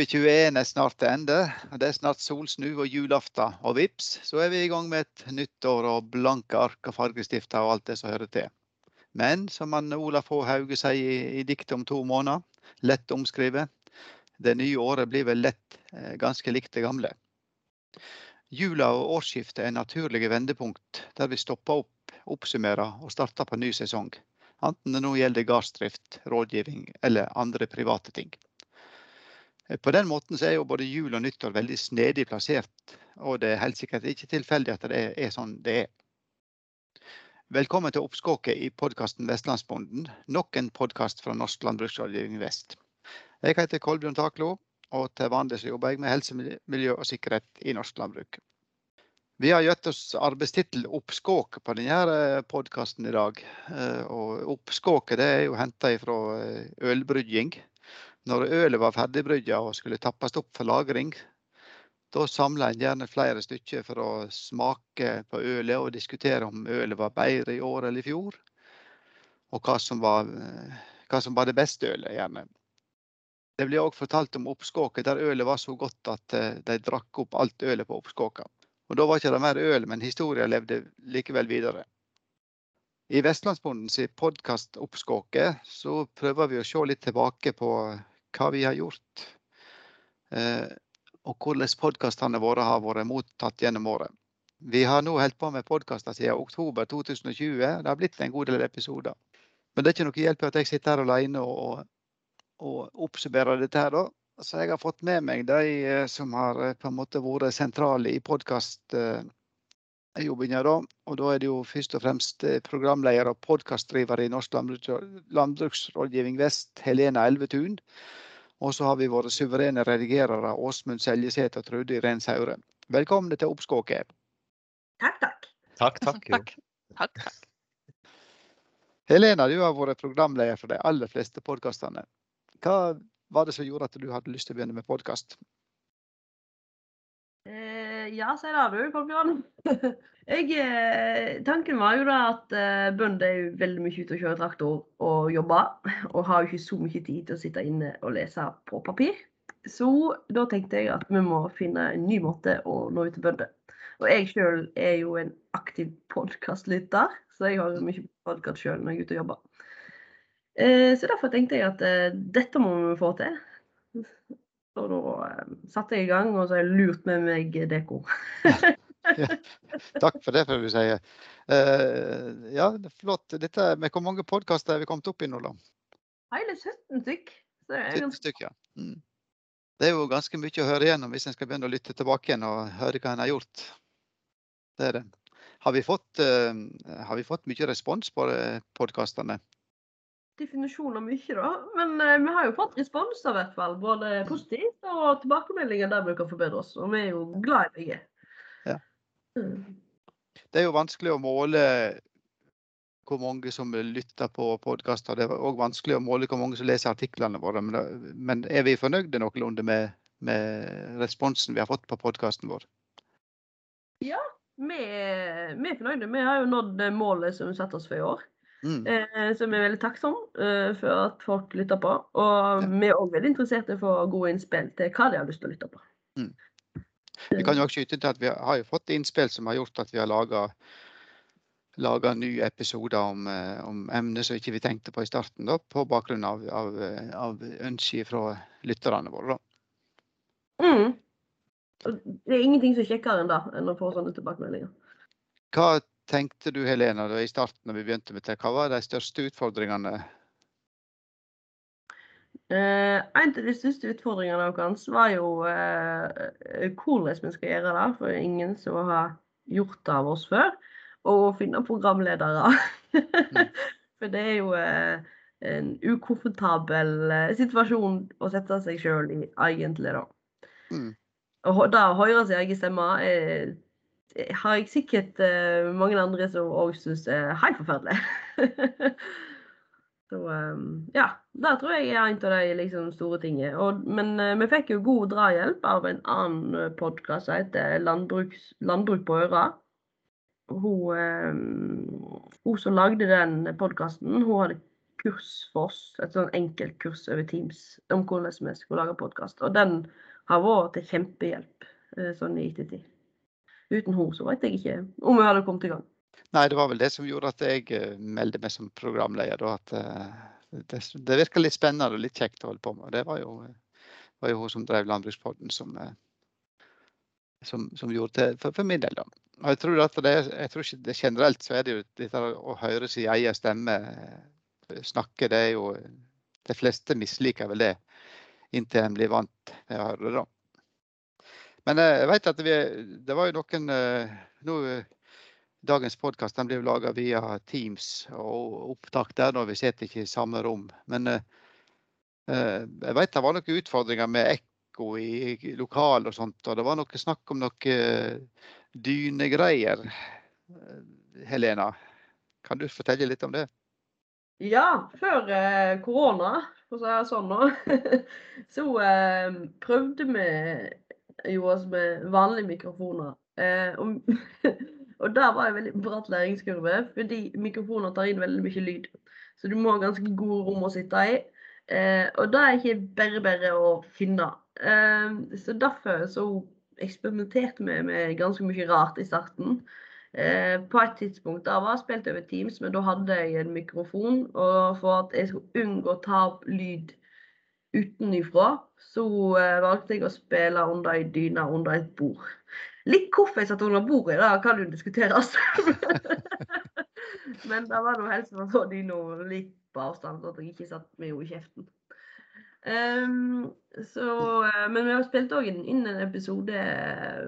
2021 er snart til ende. Det er snart solsnu og julaften. Og vips, så er vi i gang med et nytt år og blanke ark og fargestifter og alt det som hører til. Men som han Olaf H. Hauge sier i, i diktet om to måneder, lett omskrevet, det nye året blir vel lett eh, ganske likt det gamle. Jula og årsskiftet er naturlige vendepunkt der vi stopper opp, oppsummerer og starter på ny sesong. Enten det nå gjelder gardsdrift, rådgivning eller andre private ting. På den måten så er jo både jul og nyttår veldig snedig plassert, og det er helt sikkert ikke tilfeldig at det er sånn det er. Velkommen til oppskåket i podkasten Vestlandsbonden, nok en podkast fra Norsk landbruksrådgivning Vest. Jeg heter Kolbjørn Taklo, og til vanlig så jobber jeg med helse, miljø og sikkerhet i norsk landbruk. Vi har gitt oss arbeidstittel 'Oppskåk' på denne podkasten i dag. Eh, og Oppskåket er jo henta fra eh, ølbrygging. Når ølet var ferdigbrygga og skulle tappes opp for lagring, da samla en gjerne flere stykker for å smake på ølet og diskutere om ølet var bedre i år eller i fjor. Og hva som var, hva som var det beste ølet, gjerne. Det blir òg fortalt om oppskåket der ølet var så godt at eh, de drakk opp alt ølet på oppskåka. Og da var ikke det mer øl, men historien levde likevel videre. I Vestlandsbondens podkast Oppskåket så prøver vi å se litt tilbake på hva vi har gjort. Eh, og hvordan podkastene våre har vært mottatt gjennom året. Vi har nå holdt på med podkaster siden oktober 2020. Det har blitt en god del episoder. Men det er ikke noe hjelp at jeg sitter her alene og, og oppsummerer dette her. da. Så jeg har fått med meg de eh, som har eh, på en måte vært sentrale i podkast jobben da. Og da er det jo først og fremst programleder og podkastdriver i Norsk landbruksrådgivning Vest, Helena Elvetun. Og så har vi våre suverene redigerere Åsmund Seljeseth og Trude Irén Saure. Velkomne til Oppskåket. Takk, takk. Takk, takk. takk. takk, takk. Helena, du har vært programleder for de aller fleste podkastene. Hva var det som gjorde at du hadde lyst til å begynne med podkast? Eh, ja, si det du, Kolbjørn. Jeg, eh, tanken var jo da at eh, bønder er jo veldig mye ute og kjører traktor og jobber. Og har jo ikke så mye tid til å sitte inne og lese på papir. Så da tenkte jeg at vi må finne en ny måte å nå ut til bønder. Og jeg sjøl er jo en aktiv podkastlytter, så jeg har mye podkast sjøl når jeg er ute og jobber. Eh, så derfor tenkte jeg at dette må vi få til. Og da eh, satte jeg i gang, og så har jeg lurt med meg deko. ja. Takk for det, får vi si. Uh, ja, flott. Dette, med hvor mange podkaster er vi kommet opp i nå, da? Hele 17 stykk. 17 stykk, ja. Mm. Det er jo ganske mye å høre igjennom hvis en skal begynne å lytte tilbake igjen og høre hva en har gjort. Det er det. Har vi fått, uh, har vi fått mye respons på podkastene? Definisjon av mye, da. Men eh, vi har jo fått responser, i hvert fall. Både positivt og tilbakemeldinger der vi kan forbedre oss. Og vi er jo glad i begge. Ja. Mm. Det er jo vanskelig å måle hvor mange som lytter på podkaster. Det er òg vanskelig å måle hvor mange som leser artiklene våre. Men er vi fornøyde noenlunde med, med responsen vi har fått på podkasten vår? Ja, vi vi er fornøyde. Vi har jo nådd målet som vi satte oss for i år. Mm. Eh, så vi er veldig takksomme eh, for at folk lytter på. Og ja. vi er òg veldig interessert i å få gode innspill til hva de har lyst til å lytte på. Mm. Vi kan jo også skyte til at vi har fått innspill som har gjort at vi har laga nye episoder om, eh, om emner som ikke vi tenkte på i starten, da, på bakgrunn av, av, av ønsker fra lytterne våre. Mm. Det er ingenting som er kjekkere enn det, enn å få sånne tilbakemeldinger. Hva tenkte du Helena, i starten når vi begynte med det? Hva var de største utfordringene? Eh, en av de største utfordringene våre var jo eh, hvordan vi skal gjøre det. For ingen som har gjort det av oss før. Og å finne programledere. Mm. for det er jo eh, en ukomfortabel eh, situasjon å sette seg sjøl i, egentlig, da. Mm. Og da å høre sin egen stemme er har jeg sikkert uh, mange andre som òg syns er helt forferdelig. Så um, ja, det tror jeg er en av de liksom, store tingene. Og, men uh, vi fikk jo god drahjelp av en annen uh, podkast som heter Landbruks, 'Landbruk på øra'. Hun, um, hun, som lagde den podkasten, hun hadde kurs for oss. Et sånn enkelt kurs over Teams om hvordan vi skulle lage podkast. Og den har vært til kjempehjelp uh, sånn i ettertid. Uten henne så vet jeg ikke om jeg hadde kommet i gang. Nei, det var vel det som gjorde at jeg eh, meldte meg som programleder. At eh, det, det virka litt spennende og litt kjekt å holde på med. Det var jo, var jo hun som drev Landbrukspodden som, som, som gjorde det for, for min del. da. Og jeg tror, at det, jeg tror ikke det generelt så er det jo dette å høre sin egen stemme snakke, det er jo De fleste misliker vel det inntil en blir vant med å høre det. da. Men eh, jeg vet at vi, det var jo noen eh, nå, Dagens podkast blir laga via Teams og opptak der når vi sitter ikke i samme rom. Men eh, jeg vet det var noen utfordringer med ekko i lokal og sånt. Og det var noe snakk om noe dynegreier. Helena, kan du fortelle litt om det? Ja, før eh, korona, for å si det sånn nå, så eh, prøvde vi jo oss med vanlige mikrofoner. Eh, og, og der var det veldig bratt læringskurve, fordi mikrofoner tar inn veldig mye lyd. Så du må ha ganske gode rom å sitte i. Eh, og det er ikke bare bare å finne. Eh, så derfor så eksperimenterte vi med ganske mye rart i starten. Eh, på et tidspunkt da var jeg spilt over Teams, men da hadde jeg en mikrofon. Og for at jeg skulle unngå å ta opp lyd utenifra, så eh, valgte jeg å spille under ei dyne under et bord. Litt hvorfor jeg satt under bordet, da kan jo diskuteres. men det var nå helst for så dyna litt på avstand, så at jeg ikke satt med henne i kjeften. Um, så, uh, men vi har spilt òg inn en episode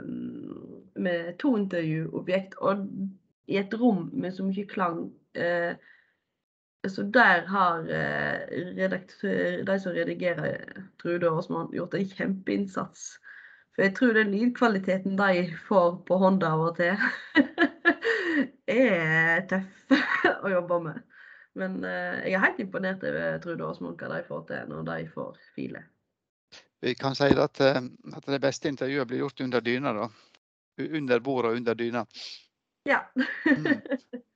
um, med to intervjuobjekt, og i et rom med så mye klang. Eh, så der har eh, de som redigerer Trude Aasmann, gjort en kjempeinnsats. For jeg tror den lydkvaliteten de får på hånda av og til, er tøff å jobbe med. Men eh, jeg er helt imponert over Trude Aasmann hva de får til når de får file. Vi kan si at, eh, at det beste intervjuet blir gjort under dyna, da under bordet og under dyna. Ja.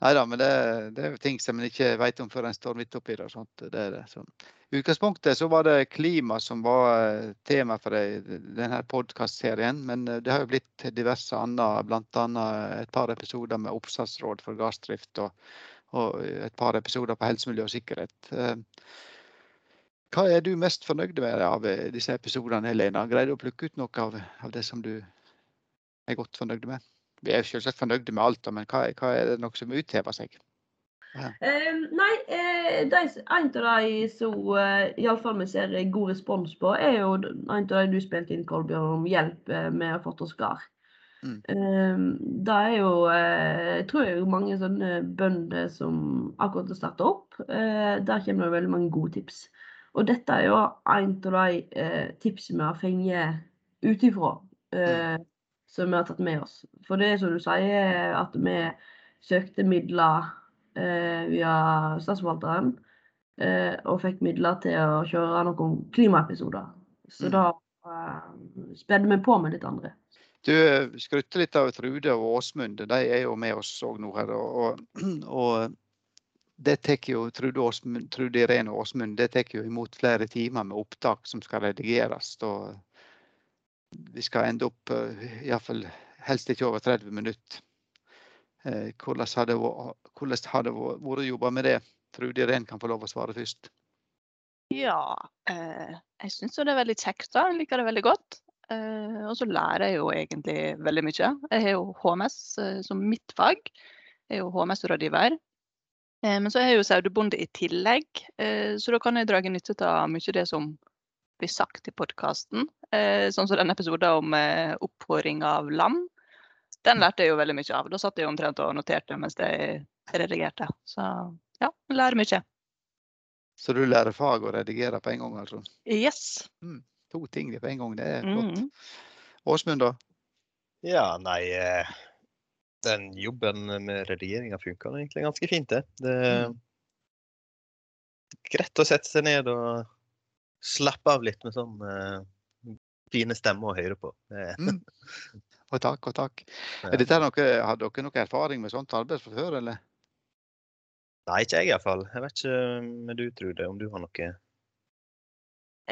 Nei da, men det, det, er jo ting som en ikke vet om før en står midt oppi det. det, det I utgangspunktet så var det klima som var eh, tema for denne podkastserien. Men eh, det har jo blitt diverse annet, bl.a. et par episoder med oppsatsråd for gardsdrift og, og, et par episoder på helse, og sikkerhet. Eh, hva er du mest fornøyd med av disse episodene, Helena? Greide du å plukke ut noe av, av det som du er godt fornøyd med. Vi er selvsagt fornøyde med alt, men hva, hva er det noe som uthever seg? Ja. Eh, nei, eh, de, en av de som uh, iallfall vi ser god respons på, er jo en av de du spilte inn, Kolbjørn, om hjelp uh, med å få til skar. Mm. Eh, det er jo uh, Jeg tror jeg mange sånne bønder som akkurat har starta opp. Uh, der kommer det veldig mange gode tips. Og dette er jo en av de tipsene vi har fengt utifra. Mm som vi har tatt med oss. For det er som du sier, at vi søkte midler eh, via Statsforvalteren. Eh, og fikk midler til å kjøre noen klimaepisoder. Så mm. da eh, spedde vi på med litt andre. Du skrytte litt av Trude og Åsmund. De er jo med oss òg nå her. Og, og det tar jo Trude, Åsmund, Trude Irene og Åsmund det tar jo imot flere timer med opptak som skal redigeres. Og vi skal ende opp eh, iallfall helst ikke over 30 minutter. Eh, hvordan har det, vært å jobbe med det? Trude Irén kan få lov å svare først. Ja, eh, jeg syns det er veldig kjekt. da, Jeg liker det veldig godt. Og så lærer jeg jo egentlig veldig mye. Jeg har jo HMS som mitt fag. Jeg er jo HMS-rådgiver. Men så er jeg jo sauebonde i tillegg, så da kan jeg dra nytte av mye av det som blir sagt i podkasten. Eh, sånn som den episoden om eh, opphoring av lam. Den lærte jeg jo veldig mye av. Da satt jeg omtrent og noterte mens jeg redigerte. Så ja, jeg lærer mye. Så du lærer fag og redigerer på en gang, altså? Yes. Mm, to ting på en gang, det er flott. Mm. Da? Ja, nei eh, Den jobben med redigeringa funker egentlig ganske fint, det. Det er mm. greit å sette seg ned og slappe av litt med sånn fine stemmer å høre på. mm. Og takk, og takk. Noe, har dere noe erfaring med sånt arbeid fra før, eller? Nei, ikke jeg iallfall. Jeg vet ikke med du, Trude, om du har noe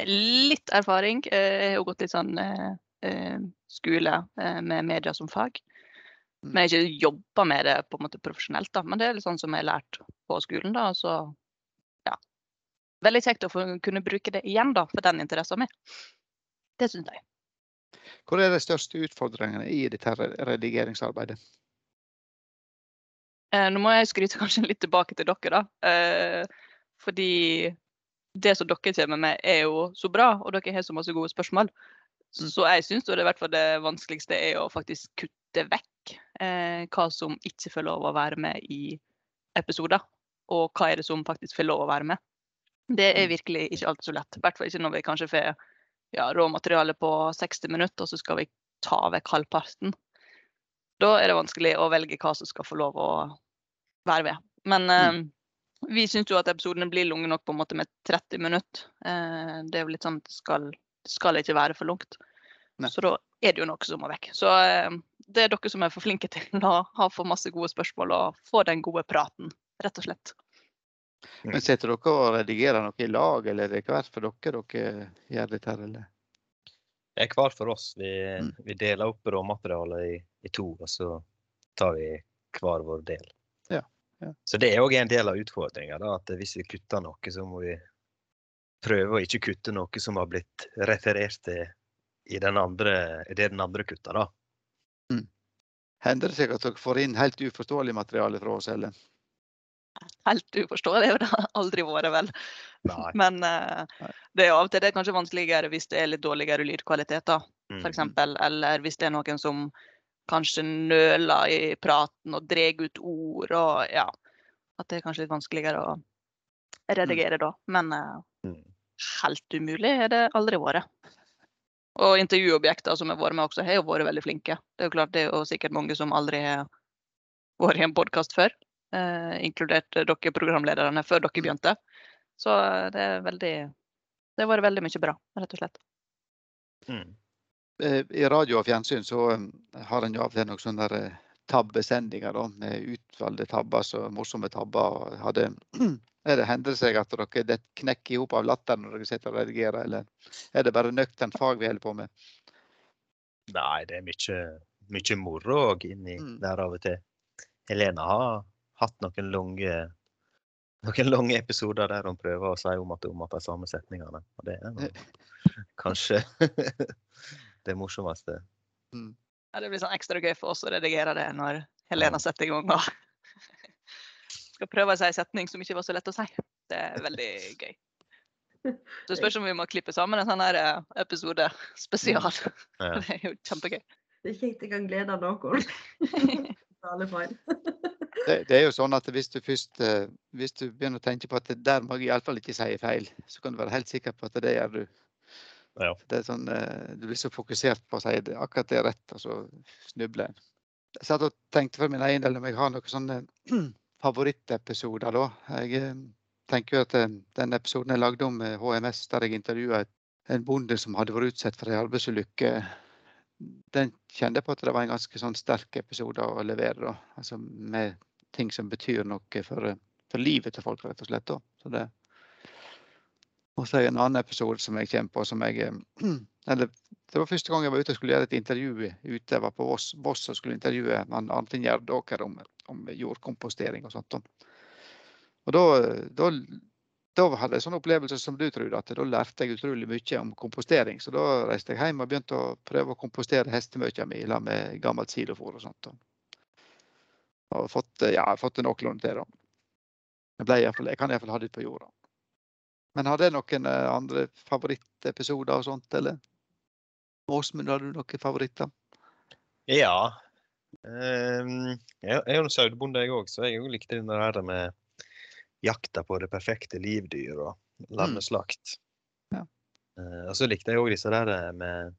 Litt erfaring. Eh, Jeg har gått litt sånn eh, eh, skole eh, med media som fag. Mm. Men jeg har ikke jobba med det på en måte profesjonelt, da. Men det er litt sånn som jeg har lært på skolen, da. Så ja. Veldig kjekt å kunne bruke det igjen, da, for den interessen min. Det syns jeg. Hvor er de største utfordringene i dette redigeringsarbeidet? Eh, nå må jeg skryte kanskje litt tilbake til dere, da. Eh, fordi det som dere kommer med, er jo så bra, og dere har så masse gode spørsmål. Mm. Så jeg syns det i hvert fall det vanskeligste er å faktisk kutte vekk eh, hva som ikke får lov å være med i episoder. Og hva er det som faktisk får lov å være med. Det er Mm. virkelig ikke alltid så lett. I hvert fall ikke når vi kanskje får ja, råmateriale på 60 minutter, og så skal vi ta vekk halvparten. Da er det vanskelig å velge hva som skal få lov å være med. Men eh, vi syns jo at episodene blir lange nok på en måte med 30 minutter. Eh, det er jo litt sånn at det skal, skal ikke være for langt. Så da er det jo noe som må vekk. Så eh, det er dere som er for flinke til å ha for masse gode spørsmål og få den gode praten, rett og slett. Men Sitter dere og redigerer noe i lag, eller er det hver for dere dere gjør dette? her, eller? Det er hver for oss. Vi, Mm. vi deler opp råmaterialet i, i to, og så tar vi hver vår del. Ja, ja. Så det er òg en del av utfordringa, at hvis vi kutter noe, så må vi prøve å ikke kutte noe som har blitt referert til i den andre, det den andre kutter, da. Hender det seg at dere får inn helt uforståelig materiale fra oss, eller? Helt uforståelig har det aldri vært, vel. Nei. Men uh, det er av og til det er kanskje vanskeligere hvis det er litt dårligere lydkvalitet, da, f.eks. for eksempel. Eller hvis det er noen som kanskje nøler i praten og drar ut ord og ja. At det er kanskje litt vanskeligere å redigere da. Men Mm. helt umulig har det aldri vært. Og intervjuobjekter som har vært med også, har jo vært veldig flinke. Det er jo klart det er jo sikkert mange som aldri har vært i en podkast før. Eh, inkludert dere programlederne før dere begynte. Så eh, det er veldig Det har vært veldig mye bra, rett og slett. Mm. Eh, I radio og fjernsyn så um, har en jo av og til noen sånne eh, tabbesendinger da, med utvalgte tabber, så morsomme tabber. Hadde, er det Hender det seg at dere det knekker i hop av latter når dere sitter og redigerer, eller er det bare nøkternt fag vi holder på med? Nei, det er mye, mye moro òg inni Mm. der av og til. Helena har hatt noen lange noen lange episoder der hun prøver å si om at om at de samme setningene. Og det er noe, kanskje det morsomste. Ja, det blir sånn ekstra gøy for oss å redigere det når Helena setter i gang og skal prøve å si en setning som ikke var så lett å si. Det er veldig gøy. Så det spørs om vi må klippe sammen en sånn her eh, episode spesial. Ja. Det er jo kjempegøy. Det er kjekt jeg kan glede noen. Alle feil. Det, det er jo sånn at hvis du først eh, hvis du begynner å tenke på at det der må jeg iallfall ikke si feil, så kan du være helt sikker på at det gjør du. Ja. Det er sånn, eh, Du blir så fokusert på å si det, akkurat det er rett, og så snubler en. Jeg satt og tenkte for min egen del om jeg har noen sånne favorittepisoder. da. Jeg eh, tenker jo at den episoden jeg lagde om HMS, der jeg intervjua en bonde som hadde vært utsatt for en arbeidsulykke, den kjente jeg på at det var en ganske sånn sterk episode å levere. da. Altså med ting som betyr noe for, eh, for livet til folk, rett og slett. da. Så det er det en annen episode som jeg kommer på som jeg eh, eller, Det var første gang jeg var ute og skulle gjøre et intervju ute. Jeg var på Voss, og skulle intervjue Arnfinn Gjerdåker om, om jordkompostering og sånt. Og da, da, da hadde jeg sånn opplevelse som du, Trude, at da lærte jeg utrolig mye om kompostering. Så da reiste jeg hjem og begynte å prøve å kompostere hestemøkka mi med gammelt silofôr og sånt. da. Fått, ja, jeg har fått det noenlunde til. da. Jeg, jeg kan iallfall ha det på jorda. Men har det noen eh, andre favorittepisoder og sånt, eller? Åsmund, har du noen favoritter? Ja. Um, jeg jeg er jo sauebonde, jeg òg, så jeg likte den der med jakta på det perfekte livdyr og lammeslakt. Ja. Uh, og så likte jeg òg disse der med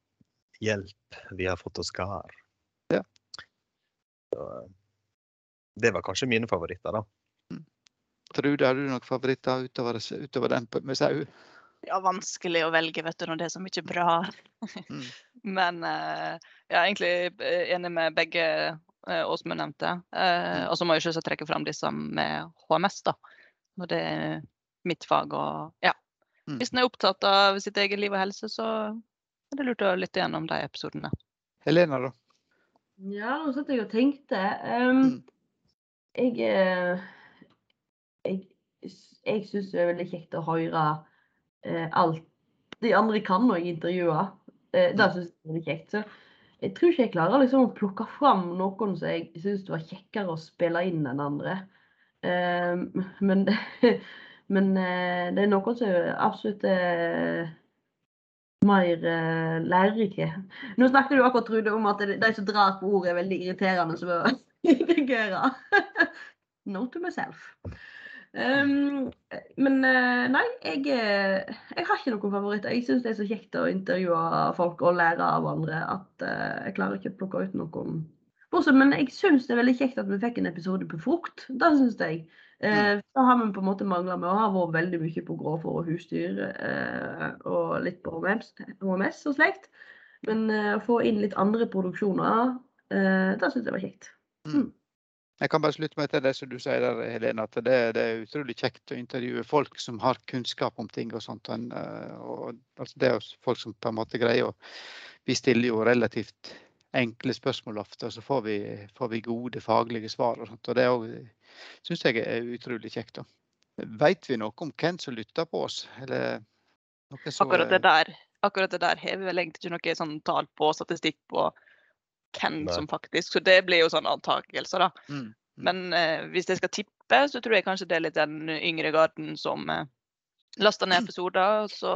hjelp, vi har fått oss gard. Ja. Så, eh, det var kanskje mine favoritter, da. Trude, har du noen favoritter utover, utover den med sau? Ja, vanskelig å velge, vet du, når det er så mye bra. Mm. Men uh, jeg er egentlig eh, enig med begge uh, Åsmund nevnte. Uh, Mm. og så må jeg selvsagt trekke fram disse med HMS, da. Når det er mitt fag og ja. Mm. Hvis en er opptatt av sitt eget liv og helse, så er det lurt å lytte gjennom de episodene. Helena, da? Ja, nå satt jeg og tenkte. Um, Mm. Jeg eh, Jeg, jeg syns det er veldig kjekt å høre eh, alt de andre kan når jeg intervjuer. Eh, det syns jeg er veldig kjekt. Så jeg tror ikke jeg klarer liksom å plukke fram noen som jeg syns var kjekkere å spille inn enn andre. Um, men men det er noen som absolutt er mer eh, lærerike. Nå snakket du akkurat, Trude, om at de som drar på ordet, er veldig irriterende integrere. Note to myself. Um, men eh, nei, jeg, eh, jeg har ikke noen favoritter. Jeg syns det er så kjekt å intervjue folk og lære av andre at uh, jeg klarer ikke å plukke ut noen. Bortsett, men jeg syns det er veldig kjekt at vi fikk en episode på frukt. Det syns jeg. Eh, da har vi på en måte mangla med å ha vært veldig mye på gråfòr og husdyr eh, og litt på HMS, HMS og slikt. Men å få inn litt andre produksjoner, eh, det syns jeg var kjekt. Jeg kan bare slutte meg til det som du sier der, Helene, at det, det er utrolig kjekt å intervjue folk som har kunnskap om ting og sånt. Og, eh, og, altså det er folk som på en måte greier å Vi stiller jo relativt enkle spørsmål ofte, og så får vi, får vi gode faglige svar. og sånt, og Det syns jeg er utrolig kjekt. da. Vet vi noe om hvem som lytter på oss? Eller noe så Akkurat det der, akkurat det der har vi vel egentlig ikke noe sånn tall på, statistikk på hvem Nei. som faktisk Så det blir jo sånn antakelser, da. Mm, mm. Men eh, hvis jeg skal tippe, så tror jeg kanskje det er litt den yngre garden som eh, laster ned episoder, og så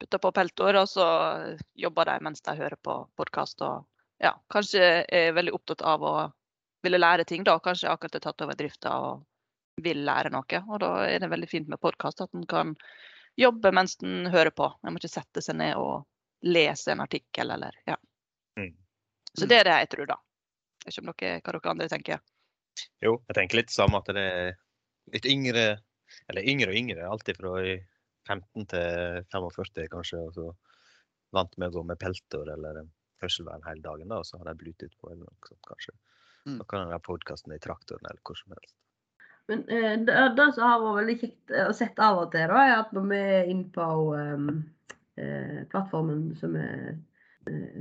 putter på peltor, og så jobber de mens de hører på podkast. Og ja, kanskje er veldig opptatt av å ville lære ting, da. Kanskje akkurat er tatt over drifta og vil lære noe. Og da er det veldig fint med podkast, at en kan jobbe mens en hører på. En må ikke sette seg ned og lese en artikkel eller ja. Mm. Så det er det jeg tror, da. Jeg vet ikke om dere, hva dere andre tenker. Jo, jeg tenker litt det samme at det er litt yngre, eller yngre og yngre. Alltid fra 15 til 45 kanskje. Og så vant med å gå med peltor eller en hørselvern hele dagen, da, og så har de Bluetooth på eller noe sånt kanskje. Mm. Da kan en ha podkasten i traktoren eller hvor som helst. Men eh, det, det som har vært veldig kjekt eh, å sette av og til, da, er at når vi er inne på um, eh, plattformen som eh,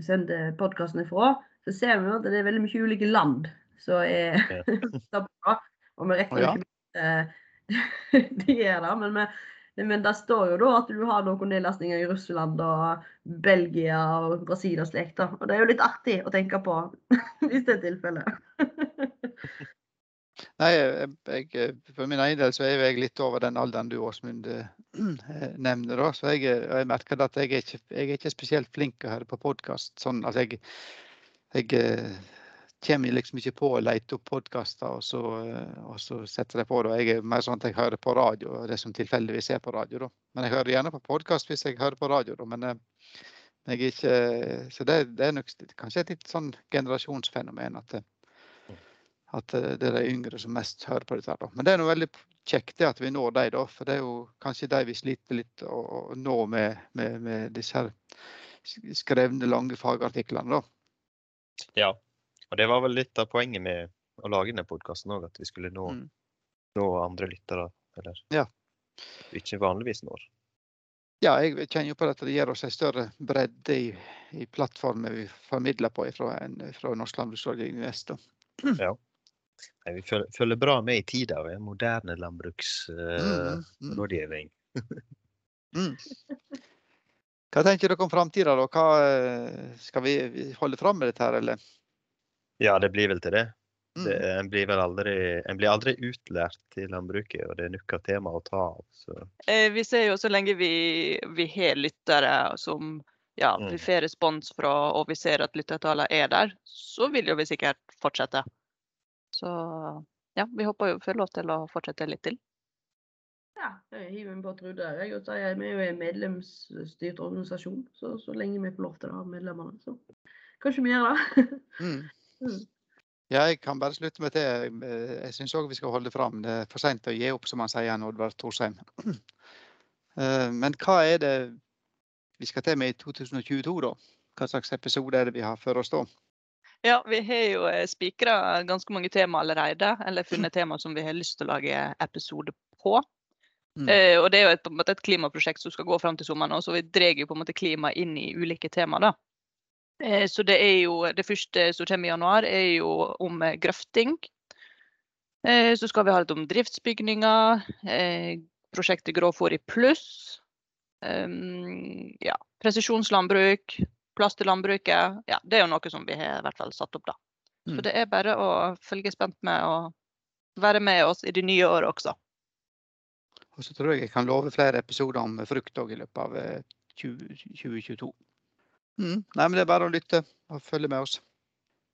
sender podkasten ifra, så ser vi at det er veldig mye ulike land som er Ja. bra. Og vi rekker Å, ja. ikke eh, de er der, men, vi, men det står jo da at du har noen nedlastninger i Russland og Belgia og Brasil og slikt. Og det er jo litt artig å tenke på hvis det er tilfellet. Nei, jeg, jeg, for min egen del så er jeg litt over den alderen du Åsmund eh, nevner. da, så jeg, og jeg merker at jeg er, ikke, jeg er ikke spesielt flink til å høre på podkast. Sånn, at jeg, jeg eh, kommer liksom ikke på å lete opp podkaster og, eh, og så setter jeg på det. Jeg er mer sånn at jeg hører på radio, det som tilfeldigvis er på radio. da. Men jeg hører gjerne på podkast hvis jeg hører på radio. da, men eh, jeg er ikke, så det, det er nok kanskje et litt sånn generasjonsfenomen. at eh, at eh, det er de yngre som mest hører på dette. da. Men det er noe veldig kjekt at vi når dem, da. For det er jo kanskje de vi sliter litt å, å nå med, med, med disse her skrevne, lange fagartiklene. da. Ja, og det var vel litt av poenget med å lage denne podkasten òg, at vi skulle nå, Mm. nå andre lyttere. Eller Ja. ikke vanligvis når. Ja, jeg kjenner jo på at det gir oss en større bredde i, i plattformen vi formidler på fra, fra Norsk Landbruksrådgivning Vest. da. Nei, vi følger, følger bra med i tida. ved er moderne landbruksrådgivning. Mm, mm, mm. Hva tenker dere om framtida? Hva, eh, skal vi vi holde fram med dette, her, eller? Ja, det blir vel til det. Mm. det en, blir vel aldri, en blir aldri utlært i landbruket, og det er nok av tema å ta av. Så. Eh, vi ser jo så lenge vi, vi har lyttere som ja, vi Mm. får respons fra, og vi ser at lyttertallene er der, så vil jo vi sikkert fortsette. Så ja, vi håper jo får lov til å fortsette litt til. Ja, jeg hiver meg på Trude. der, Jeg, og sier, vi er jo en medlemsstyrt organisasjon, så, så lenge vi får lov til å ha medlemmene, så kanskje vi gjør det. Mm. Mm. Ja, jeg kan bare slutte meg til. Jeg syns òg vi skal holde fram. Det er for seint å gi opp, som han sier, han Oddvar Thorsheim. Eh, Men hva er det vi skal til med i 2022, da? Hva slags episode er det vi har for oss da? Ja, vi har jo spikra ganske mange tema allerede. Eller funnet tema som vi har lyst til å lage episode på. Mm. Eh, og det er jo et, et klimaprosjekt som skal gå fram til sommeren, så vi drar jo på en måte klima inn i ulike tema. da. Eh, så det er jo det første som kommer i januar, er jo om eh, grøfting. Eh, så skal vi ha litt om driftsbygninger, eh, prosjektet Gråfòr i pluss. Um, ja, presisjonslandbruk, plass til landbruket. Ja, det er jo noe som vi har i hvert fall satt opp, da. Så mm. det er bare å følge spent med og være med oss i det nye året også. Og så tror jeg jeg kan love flere episoder om frukt òg i løpet av 2022. Eh, mm. Nei, men det er bare å lytte og følge med oss.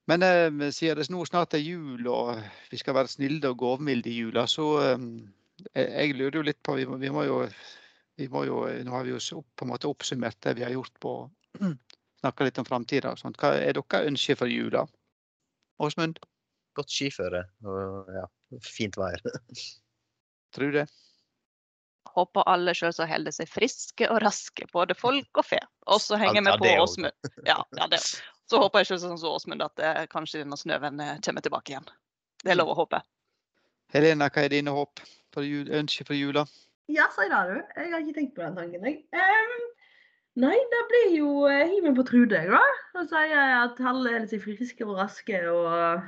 Men eh, siden det nå snart er jul og vi skal være snille og gavmilde i jula, så eh, jeg lurer jo litt på vi må, vi må, jo, vi må jo, Nå har vi jo på en måte oppsummert det vi har gjort på Snakka litt om framtida. Hva er deres ønsker for jula? Åsmund? Godt skiføre og ja, fint vær. Tror det. Håper alle selvsagt holder seg friske og raske, både folk og fe. Og så henger vi på Åsmund. Ja, ja, det. Så håper jeg selvsagt som Åsmund at eh, kanskje denne snøen eh, kommer tilbake igjen. Det er lov å håpe. Helena, hva er dine håp for jul, ønsker for jula? Ja, si det du. Jeg har ikke tenkt på den tanken, jeg. Um, nei, det blir jo hiven på Trude, jeg, da. Da sier at alle er litt friske og raske, og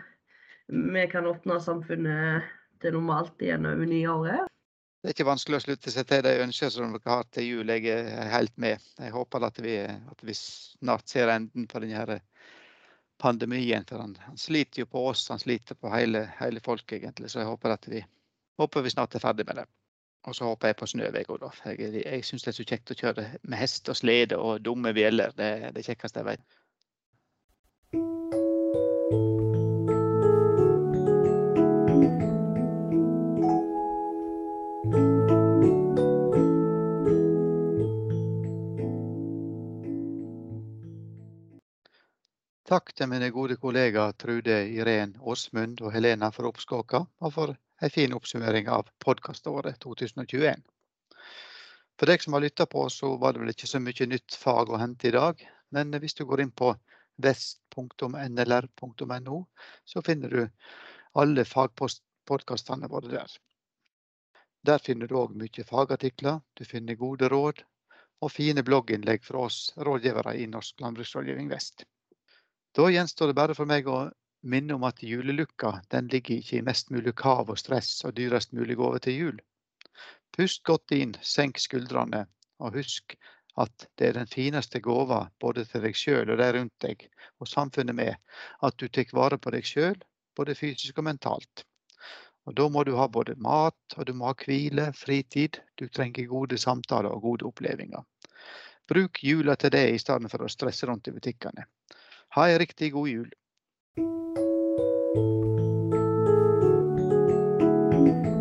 vi kan åpne samfunnet til normalt igjen over nyåret. Det er ikke vanskelig å slutte seg til de ønskene som dere har til jul. Jeg er helt med. Jeg håper at vi, at vi snart ser enden på denne pandemien. For han, han, sliter jo på oss, han sliter på hele, hele folket egentlig. Så jeg håper at vi, håper vi snart er ferdig med det. Og så håper jeg på snø jeg òg. Jeg, jeg syns det er så kjekt å kjøre med hest og slede og dumme bjeller. Det er det kjekkeste jeg vet. Takk til mine gode kollegaer Trude, Irén, Åsmund og Helena for oppskåka, og for en fin oppsummering av podkaståret 2021. For deg som har lytta på, så var det vel ikke så mye nytt fag å hente i dag. Men hvis du går inn på vest.nlr.no, så finner du alle fagpodkastene våre der. Der finner du òg mye fagartikler, du finner gode råd og fine blogginnlegg fra oss rådgivere i Norsk landbruksrådgivning Vest. Da gjenstår det bare for meg å minne om at julelukka den ligger ikke i mest mulig kav og stress og dyrest mulig gave til jul. Pust godt inn, senk skuldrene, og husk at det er den fineste gåva både til deg sjøl og de rundt deg, og samfunnet med, at du tar vare på deg sjøl, både fysisk og mentalt. Og Da må du ha både mat, og du må ha hvile, fritid. Du trenger gode samtaler og gode opplevelser. Bruk jula til det i stedet for å stresse rundt i butikkene. Ha ei riktig god jul. Thank you.